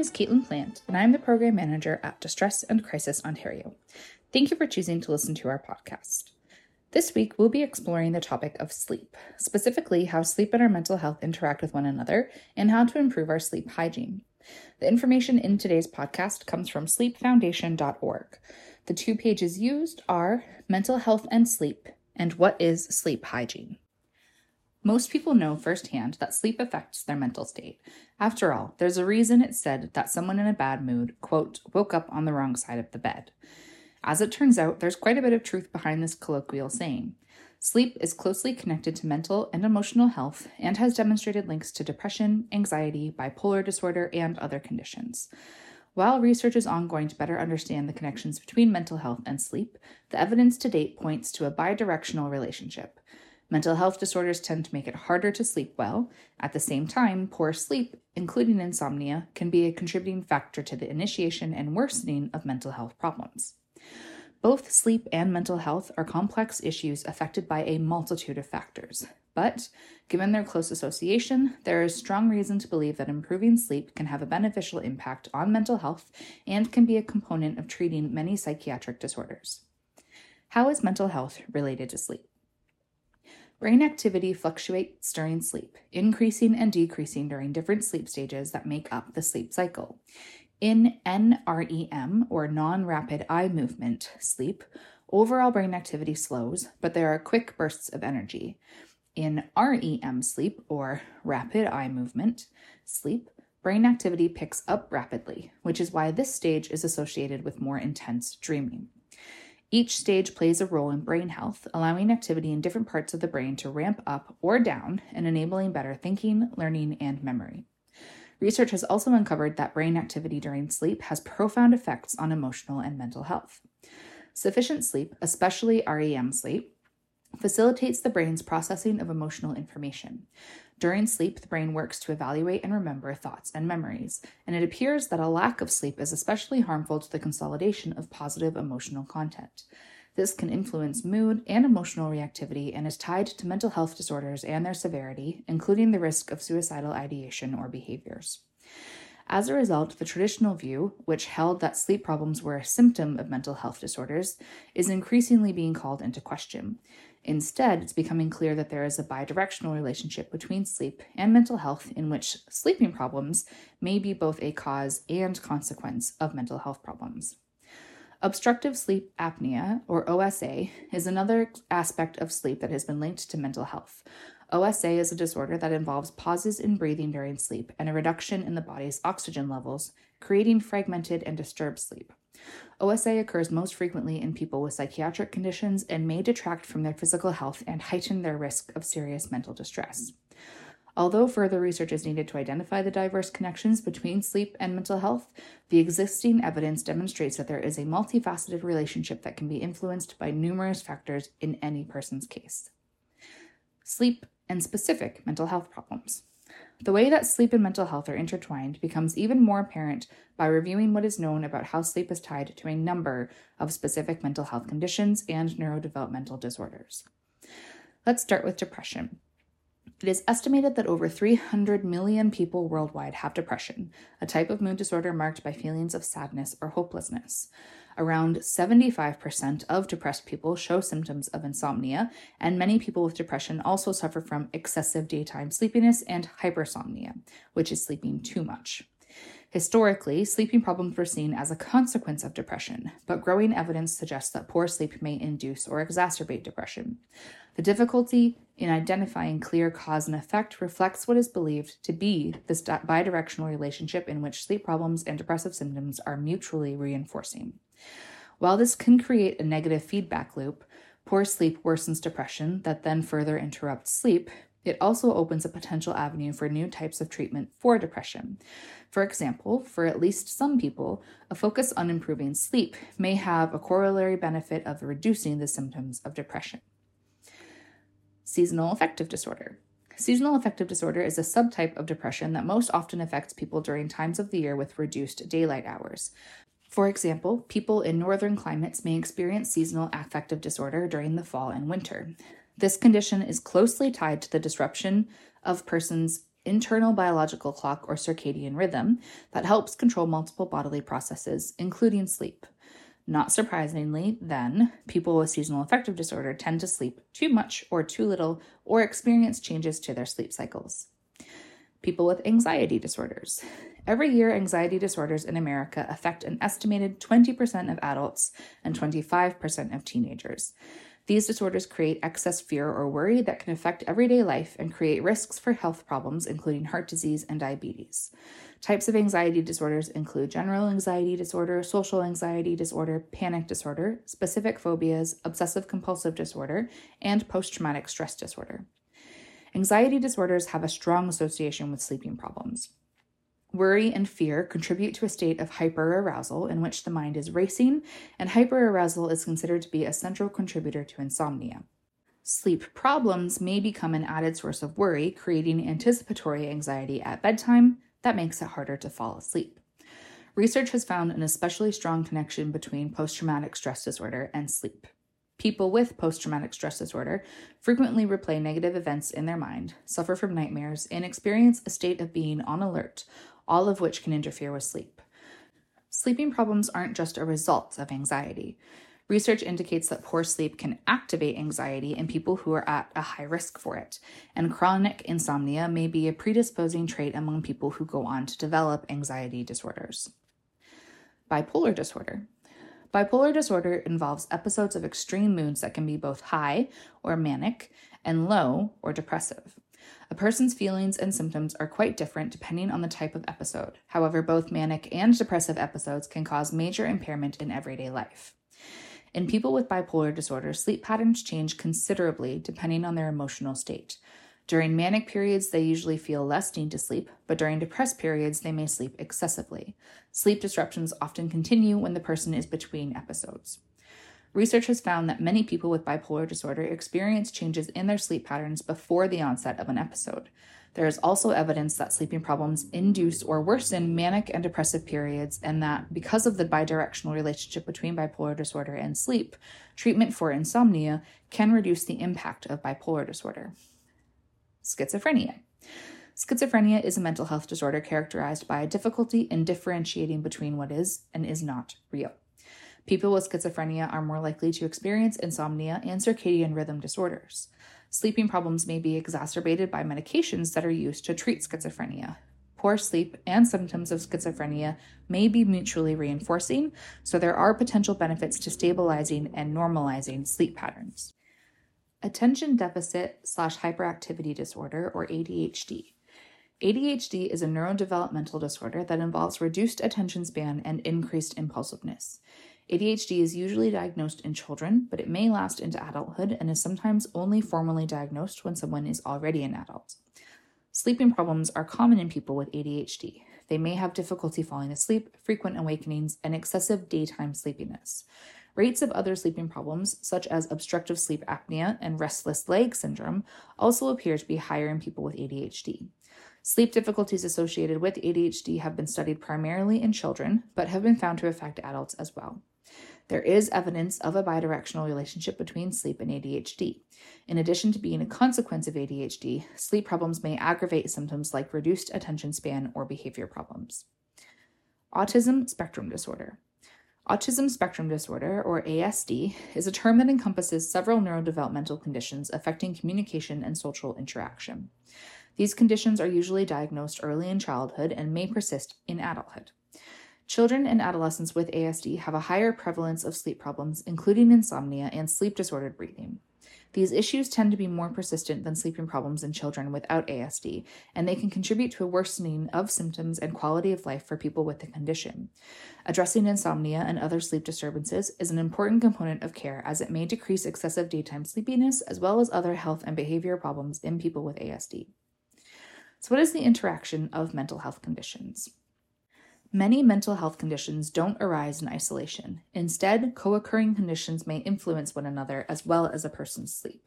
Name is Caitlin Plant, and I'm the Program Manager at Distress and Crisis Ontario. Thank you for choosing to listen to our podcast. This week, we'll be exploring the topic of sleep, specifically how sleep and our mental health interact with one another, and how to improve our sleep hygiene. The information in today's podcast comes from sleepfoundation.org. The two pages used are Mental Health and Sleep and What is Sleep Hygiene. Most people know firsthand that sleep affects their mental state. After all, there's a reason it's said that someone in a bad mood, quote, woke up on the wrong side of the bed. As it turns out, there's quite a bit of truth behind this colloquial saying. Sleep is closely connected to mental and emotional health and has demonstrated links to depression, anxiety, bipolar disorder, and other conditions. While research is ongoing to better understand the connections between mental health and sleep, the evidence to date points to a bidirectional relationship. Mental health disorders tend to make it harder to sleep well. At the same time, poor sleep, including insomnia, can be a contributing factor to the initiation and worsening of mental health problems. Both sleep and mental health are complex issues affected by a multitude of factors. But, given their close association, there is strong reason to believe that improving sleep can have a beneficial impact on mental health and can be a component of treating many psychiatric disorders. How is mental health related to sleep? Brain activity fluctuates during sleep, increasing and decreasing during different sleep stages that make up the sleep cycle. In NREM, or non rapid eye movement sleep, overall brain activity slows, but there are quick bursts of energy. In REM sleep, or rapid eye movement sleep, brain activity picks up rapidly, which is why this stage is associated with more intense dreaming. Each stage plays a role in brain health, allowing activity in different parts of the brain to ramp up or down and enabling better thinking, learning, and memory. Research has also uncovered that brain activity during sleep has profound effects on emotional and mental health. Sufficient sleep, especially REM sleep, facilitates the brain's processing of emotional information. During sleep, the brain works to evaluate and remember thoughts and memories, and it appears that a lack of sleep is especially harmful to the consolidation of positive emotional content. This can influence mood and emotional reactivity and is tied to mental health disorders and their severity, including the risk of suicidal ideation or behaviors. As a result, the traditional view, which held that sleep problems were a symptom of mental health disorders, is increasingly being called into question. Instead, it's becoming clear that there is a bidirectional relationship between sleep and mental health, in which sleeping problems may be both a cause and consequence of mental health problems. Obstructive sleep apnea, or OSA, is another aspect of sleep that has been linked to mental health. OSA is a disorder that involves pauses in breathing during sleep and a reduction in the body's oxygen levels, creating fragmented and disturbed sleep. OSA occurs most frequently in people with psychiatric conditions and may detract from their physical health and heighten their risk of serious mental distress. Although further research is needed to identify the diverse connections between sleep and mental health, the existing evidence demonstrates that there is a multifaceted relationship that can be influenced by numerous factors in any person's case. Sleep and specific mental health problems. The way that sleep and mental health are intertwined becomes even more apparent by reviewing what is known about how sleep is tied to a number of specific mental health conditions and neurodevelopmental disorders. Let's start with depression. It is estimated that over 300 million people worldwide have depression, a type of mood disorder marked by feelings of sadness or hopelessness. Around 75% of depressed people show symptoms of insomnia, and many people with depression also suffer from excessive daytime sleepiness and hypersomnia, which is sleeping too much. Historically, sleeping problems were seen as a consequence of depression, but growing evidence suggests that poor sleep may induce or exacerbate depression. The difficulty in identifying clear cause and effect reflects what is believed to be this bidirectional relationship in which sleep problems and depressive symptoms are mutually reinforcing. While this can create a negative feedback loop, poor sleep worsens depression that then further interrupts sleep, it also opens a potential avenue for new types of treatment for depression. For example, for at least some people, a focus on improving sleep may have a corollary benefit of reducing the symptoms of depression. Seasonal affective disorder. Seasonal affective disorder is a subtype of depression that most often affects people during times of the year with reduced daylight hours. For example, people in northern climates may experience seasonal affective disorder during the fall and winter. This condition is closely tied to the disruption of person's internal biological clock or circadian rhythm that helps control multiple bodily processes, including sleep. Not surprisingly, then, people with seasonal affective disorder tend to sleep too much or too little or experience changes to their sleep cycles. People with anxiety disorders. Every year, anxiety disorders in America affect an estimated 20% of adults and 25% of teenagers. These disorders create excess fear or worry that can affect everyday life and create risks for health problems, including heart disease and diabetes. Types of anxiety disorders include general anxiety disorder, social anxiety disorder, panic disorder, specific phobias, obsessive compulsive disorder, and post traumatic stress disorder. Anxiety disorders have a strong association with sleeping problems. Worry and fear contribute to a state of hyperarousal in which the mind is racing, and hyperarousal is considered to be a central contributor to insomnia. Sleep problems may become an added source of worry, creating anticipatory anxiety at bedtime that makes it harder to fall asleep. Research has found an especially strong connection between post traumatic stress disorder and sleep. People with post traumatic stress disorder frequently replay negative events in their mind, suffer from nightmares, and experience a state of being on alert, all of which can interfere with sleep. Sleeping problems aren't just a result of anxiety. Research indicates that poor sleep can activate anxiety in people who are at a high risk for it, and chronic insomnia may be a predisposing trait among people who go on to develop anxiety disorders. Bipolar disorder. Bipolar disorder involves episodes of extreme moods that can be both high or manic and low or depressive. A person's feelings and symptoms are quite different depending on the type of episode. However, both manic and depressive episodes can cause major impairment in everyday life. In people with bipolar disorder, sleep patterns change considerably depending on their emotional state. During manic periods, they usually feel less need to sleep, but during depressed periods, they may sleep excessively. Sleep disruptions often continue when the person is between episodes. Research has found that many people with bipolar disorder experience changes in their sleep patterns before the onset of an episode. There is also evidence that sleeping problems induce or worsen manic and depressive periods, and that because of the bidirectional relationship between bipolar disorder and sleep, treatment for insomnia can reduce the impact of bipolar disorder. Schizophrenia. Schizophrenia is a mental health disorder characterized by a difficulty in differentiating between what is and is not real. People with schizophrenia are more likely to experience insomnia and circadian rhythm disorders. Sleeping problems may be exacerbated by medications that are used to treat schizophrenia. Poor sleep and symptoms of schizophrenia may be mutually reinforcing, so there are potential benefits to stabilizing and normalizing sleep patterns. Attention deficit slash hyperactivity disorder, or ADHD. ADHD is a neurodevelopmental disorder that involves reduced attention span and increased impulsiveness. ADHD is usually diagnosed in children, but it may last into adulthood and is sometimes only formally diagnosed when someone is already an adult. Sleeping problems are common in people with ADHD. They may have difficulty falling asleep, frequent awakenings, and excessive daytime sleepiness. Rates of other sleeping problems, such as obstructive sleep apnea and restless leg syndrome, also appear to be higher in people with ADHD. Sleep difficulties associated with ADHD have been studied primarily in children, but have been found to affect adults as well. There is evidence of a bidirectional relationship between sleep and ADHD. In addition to being a consequence of ADHD, sleep problems may aggravate symptoms like reduced attention span or behavior problems. Autism spectrum disorder. Autism spectrum disorder, or ASD, is a term that encompasses several neurodevelopmental conditions affecting communication and social interaction. These conditions are usually diagnosed early in childhood and may persist in adulthood. Children and adolescents with ASD have a higher prevalence of sleep problems, including insomnia and sleep disordered breathing. These issues tend to be more persistent than sleeping problems in children without ASD, and they can contribute to a worsening of symptoms and quality of life for people with the condition. Addressing insomnia and other sleep disturbances is an important component of care as it may decrease excessive daytime sleepiness as well as other health and behavior problems in people with ASD. So, what is the interaction of mental health conditions? Many mental health conditions don't arise in isolation. Instead, co occurring conditions may influence one another as well as a person's sleep.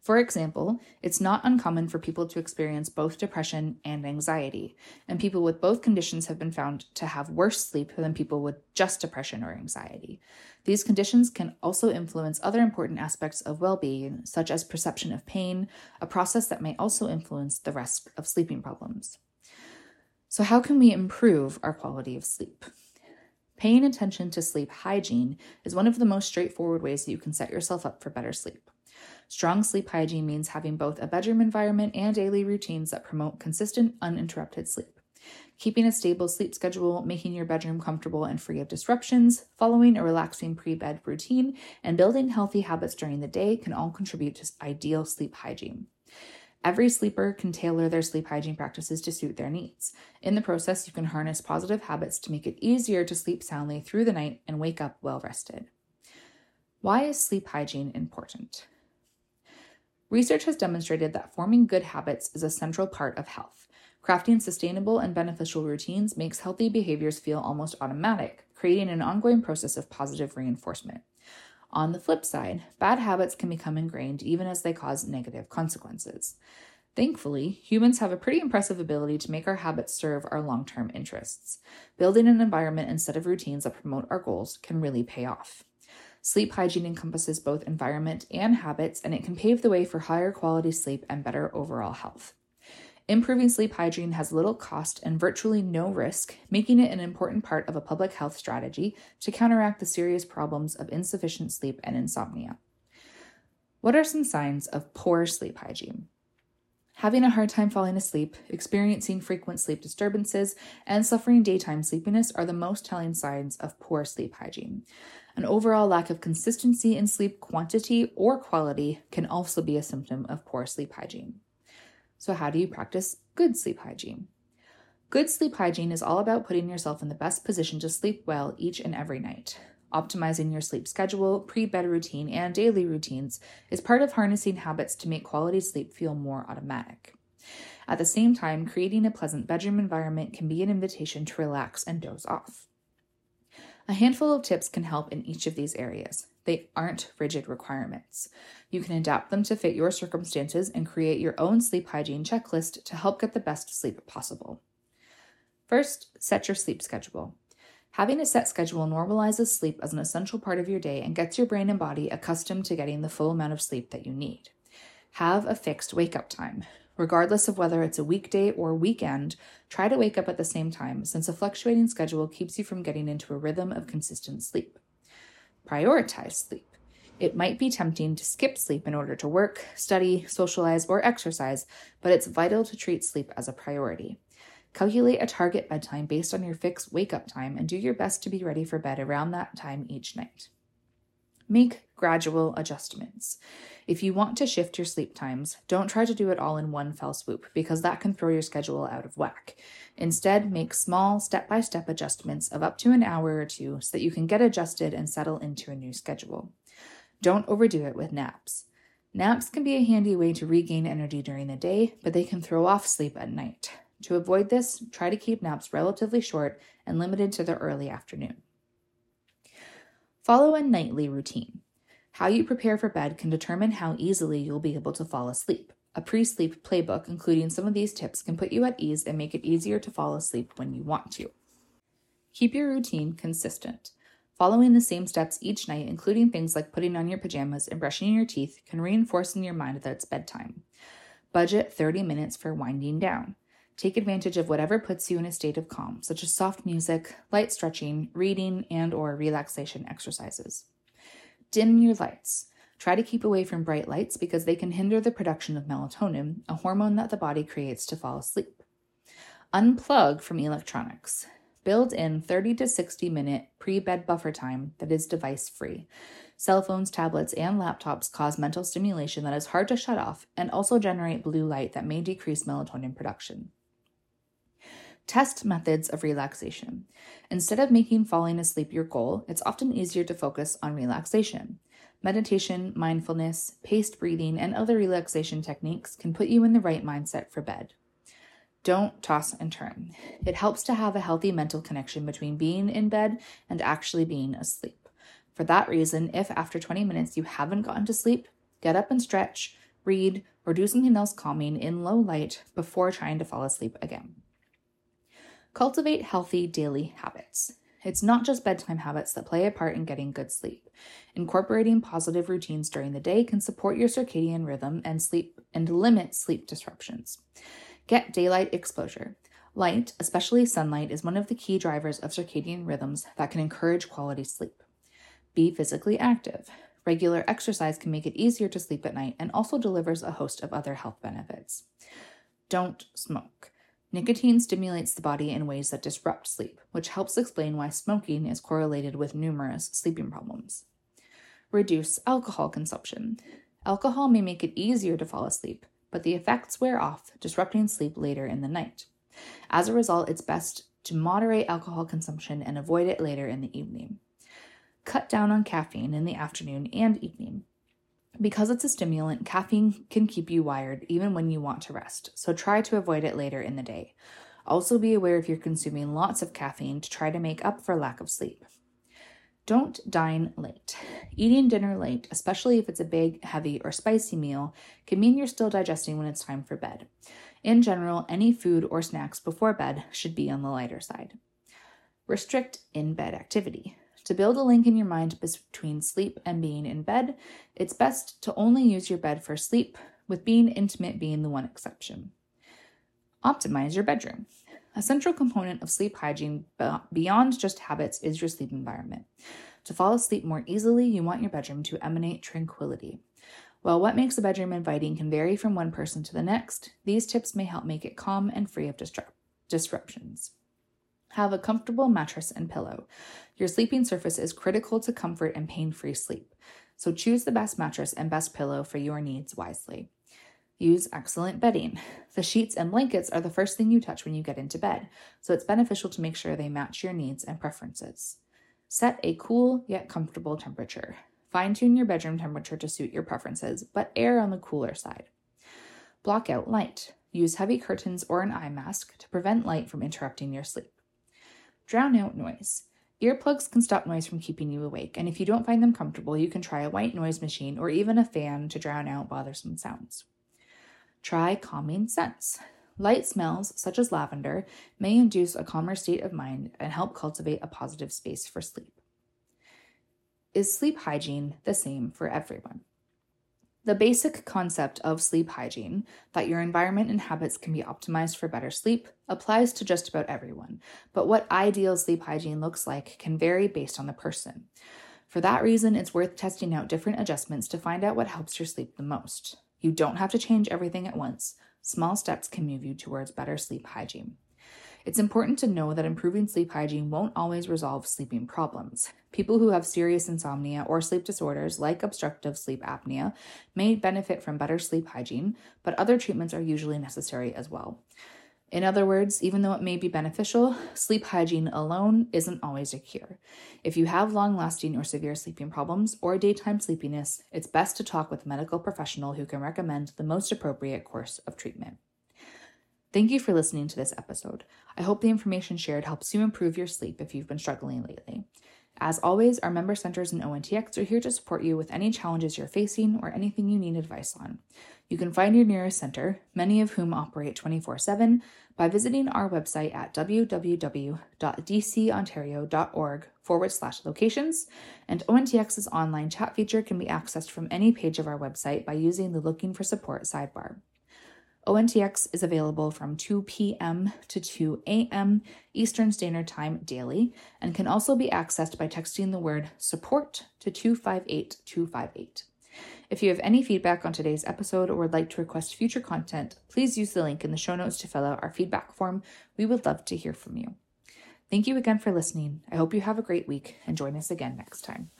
For example, it's not uncommon for people to experience both depression and anxiety, and people with both conditions have been found to have worse sleep than people with just depression or anxiety. These conditions can also influence other important aspects of well being, such as perception of pain, a process that may also influence the risk of sleeping problems. So, how can we improve our quality of sleep? Paying attention to sleep hygiene is one of the most straightforward ways that you can set yourself up for better sleep. Strong sleep hygiene means having both a bedroom environment and daily routines that promote consistent, uninterrupted sleep. Keeping a stable sleep schedule, making your bedroom comfortable and free of disruptions, following a relaxing pre bed routine, and building healthy habits during the day can all contribute to ideal sleep hygiene. Every sleeper can tailor their sleep hygiene practices to suit their needs. In the process, you can harness positive habits to make it easier to sleep soundly through the night and wake up well rested. Why is sleep hygiene important? Research has demonstrated that forming good habits is a central part of health. Crafting sustainable and beneficial routines makes healthy behaviors feel almost automatic, creating an ongoing process of positive reinforcement. On the flip side, bad habits can become ingrained even as they cause negative consequences. Thankfully, humans have a pretty impressive ability to make our habits serve our long term interests. Building an environment instead of routines that promote our goals can really pay off. Sleep hygiene encompasses both environment and habits, and it can pave the way for higher quality sleep and better overall health. Improving sleep hygiene has little cost and virtually no risk, making it an important part of a public health strategy to counteract the serious problems of insufficient sleep and insomnia. What are some signs of poor sleep hygiene? Having a hard time falling asleep, experiencing frequent sleep disturbances, and suffering daytime sleepiness are the most telling signs of poor sleep hygiene. An overall lack of consistency in sleep quantity or quality can also be a symptom of poor sleep hygiene. So, how do you practice good sleep hygiene? Good sleep hygiene is all about putting yourself in the best position to sleep well each and every night. Optimizing your sleep schedule, pre bed routine, and daily routines is part of harnessing habits to make quality sleep feel more automatic. At the same time, creating a pleasant bedroom environment can be an invitation to relax and doze off. A handful of tips can help in each of these areas. They aren't rigid requirements. You can adapt them to fit your circumstances and create your own sleep hygiene checklist to help get the best sleep possible. First, set your sleep schedule. Having a set schedule normalizes sleep as an essential part of your day and gets your brain and body accustomed to getting the full amount of sleep that you need. Have a fixed wake up time. Regardless of whether it's a weekday or weekend, try to wake up at the same time since a fluctuating schedule keeps you from getting into a rhythm of consistent sleep prioritize sleep. It might be tempting to skip sleep in order to work, study, socialize, or exercise, but it's vital to treat sleep as a priority. Calculate a target bedtime based on your fixed wake up time and do your best to be ready for bed around that time each night. Make gradual adjustments. If you want to shift your sleep times, don't try to do it all in one fell swoop because that can throw your schedule out of whack. Instead, make small step by step adjustments of up to an hour or two so that you can get adjusted and settle into a new schedule. Don't overdo it with naps. Naps can be a handy way to regain energy during the day, but they can throw off sleep at night. To avoid this, try to keep naps relatively short and limited to the early afternoon. Follow a nightly routine. How you prepare for bed can determine how easily you'll be able to fall asleep. A pre sleep playbook, including some of these tips, can put you at ease and make it easier to fall asleep when you want to. Keep your routine consistent. Following the same steps each night, including things like putting on your pajamas and brushing your teeth, can reinforce in your mind that it's bedtime. Budget 30 minutes for winding down. Take advantage of whatever puts you in a state of calm, such as soft music, light stretching, reading, and or relaxation exercises. Dim your lights. Try to keep away from bright lights because they can hinder the production of melatonin, a hormone that the body creates to fall asleep. Unplug from electronics. Build in 30 to 60 minute pre bed buffer time that is device free. Cell phones, tablets, and laptops cause mental stimulation that is hard to shut off and also generate blue light that may decrease melatonin production. Test methods of relaxation. Instead of making falling asleep your goal, it's often easier to focus on relaxation. Meditation, mindfulness, paced breathing, and other relaxation techniques can put you in the right mindset for bed. Don't toss and turn. It helps to have a healthy mental connection between being in bed and actually being asleep. For that reason, if after 20 minutes you haven't gotten to sleep, get up and stretch, read, or do something else calming in low light before trying to fall asleep again. Cultivate healthy daily habits. It's not just bedtime habits that play a part in getting good sleep. Incorporating positive routines during the day can support your circadian rhythm and sleep and limit sleep disruptions. Get daylight exposure. Light, especially sunlight, is one of the key drivers of circadian rhythms that can encourage quality sleep. Be physically active. Regular exercise can make it easier to sleep at night and also delivers a host of other health benefits. Don't smoke. Nicotine stimulates the body in ways that disrupt sleep, which helps explain why smoking is correlated with numerous sleeping problems. Reduce alcohol consumption. Alcohol may make it easier to fall asleep, but the effects wear off, disrupting sleep later in the night. As a result, it's best to moderate alcohol consumption and avoid it later in the evening. Cut down on caffeine in the afternoon and evening. Because it's a stimulant, caffeine can keep you wired even when you want to rest, so try to avoid it later in the day. Also, be aware if you're consuming lots of caffeine to try to make up for lack of sleep. Don't dine late. Eating dinner late, especially if it's a big, heavy, or spicy meal, can mean you're still digesting when it's time for bed. In general, any food or snacks before bed should be on the lighter side. Restrict in bed activity. To build a link in your mind between sleep and being in bed, it's best to only use your bed for sleep, with being intimate being the one exception. Optimize your bedroom. A central component of sleep hygiene beyond just habits is your sleep environment. To fall asleep more easily, you want your bedroom to emanate tranquility. While what makes a bedroom inviting can vary from one person to the next, these tips may help make it calm and free of disruptions. Have a comfortable mattress and pillow. Your sleeping surface is critical to comfort and pain free sleep, so choose the best mattress and best pillow for your needs wisely. Use excellent bedding. The sheets and blankets are the first thing you touch when you get into bed, so it's beneficial to make sure they match your needs and preferences. Set a cool yet comfortable temperature. Fine tune your bedroom temperature to suit your preferences, but err on the cooler side. Block out light. Use heavy curtains or an eye mask to prevent light from interrupting your sleep. Drown out noise. Earplugs can stop noise from keeping you awake, and if you don't find them comfortable, you can try a white noise machine or even a fan to drown out bothersome sounds. Try calming scents. Light smells, such as lavender, may induce a calmer state of mind and help cultivate a positive space for sleep. Is sleep hygiene the same for everyone? The basic concept of sleep hygiene, that your environment and habits can be optimized for better sleep, applies to just about everyone, but what ideal sleep hygiene looks like can vary based on the person. For that reason, it's worth testing out different adjustments to find out what helps your sleep the most. You don't have to change everything at once. Small steps can move you towards better sleep hygiene. It's important to know that improving sleep hygiene won't always resolve sleeping problems. People who have serious insomnia or sleep disorders, like obstructive sleep apnea, may benefit from better sleep hygiene, but other treatments are usually necessary as well. In other words, even though it may be beneficial, sleep hygiene alone isn't always a cure. If you have long lasting or severe sleeping problems or daytime sleepiness, it's best to talk with a medical professional who can recommend the most appropriate course of treatment. Thank you for listening to this episode. I hope the information shared helps you improve your sleep if you've been struggling lately. As always, our member centers and ONTX are here to support you with any challenges you're facing or anything you need advice on. You can find your nearest center, many of whom operate 24 7, by visiting our website at www.dcontario.org forward slash locations, and ONTX's online chat feature can be accessed from any page of our website by using the Looking for Support sidebar. ONTX is available from 2 p.m. to 2 a.m. Eastern Standard Time daily and can also be accessed by texting the word support to 258 258. If you have any feedback on today's episode or would like to request future content, please use the link in the show notes to fill out our feedback form. We would love to hear from you. Thank you again for listening. I hope you have a great week and join us again next time.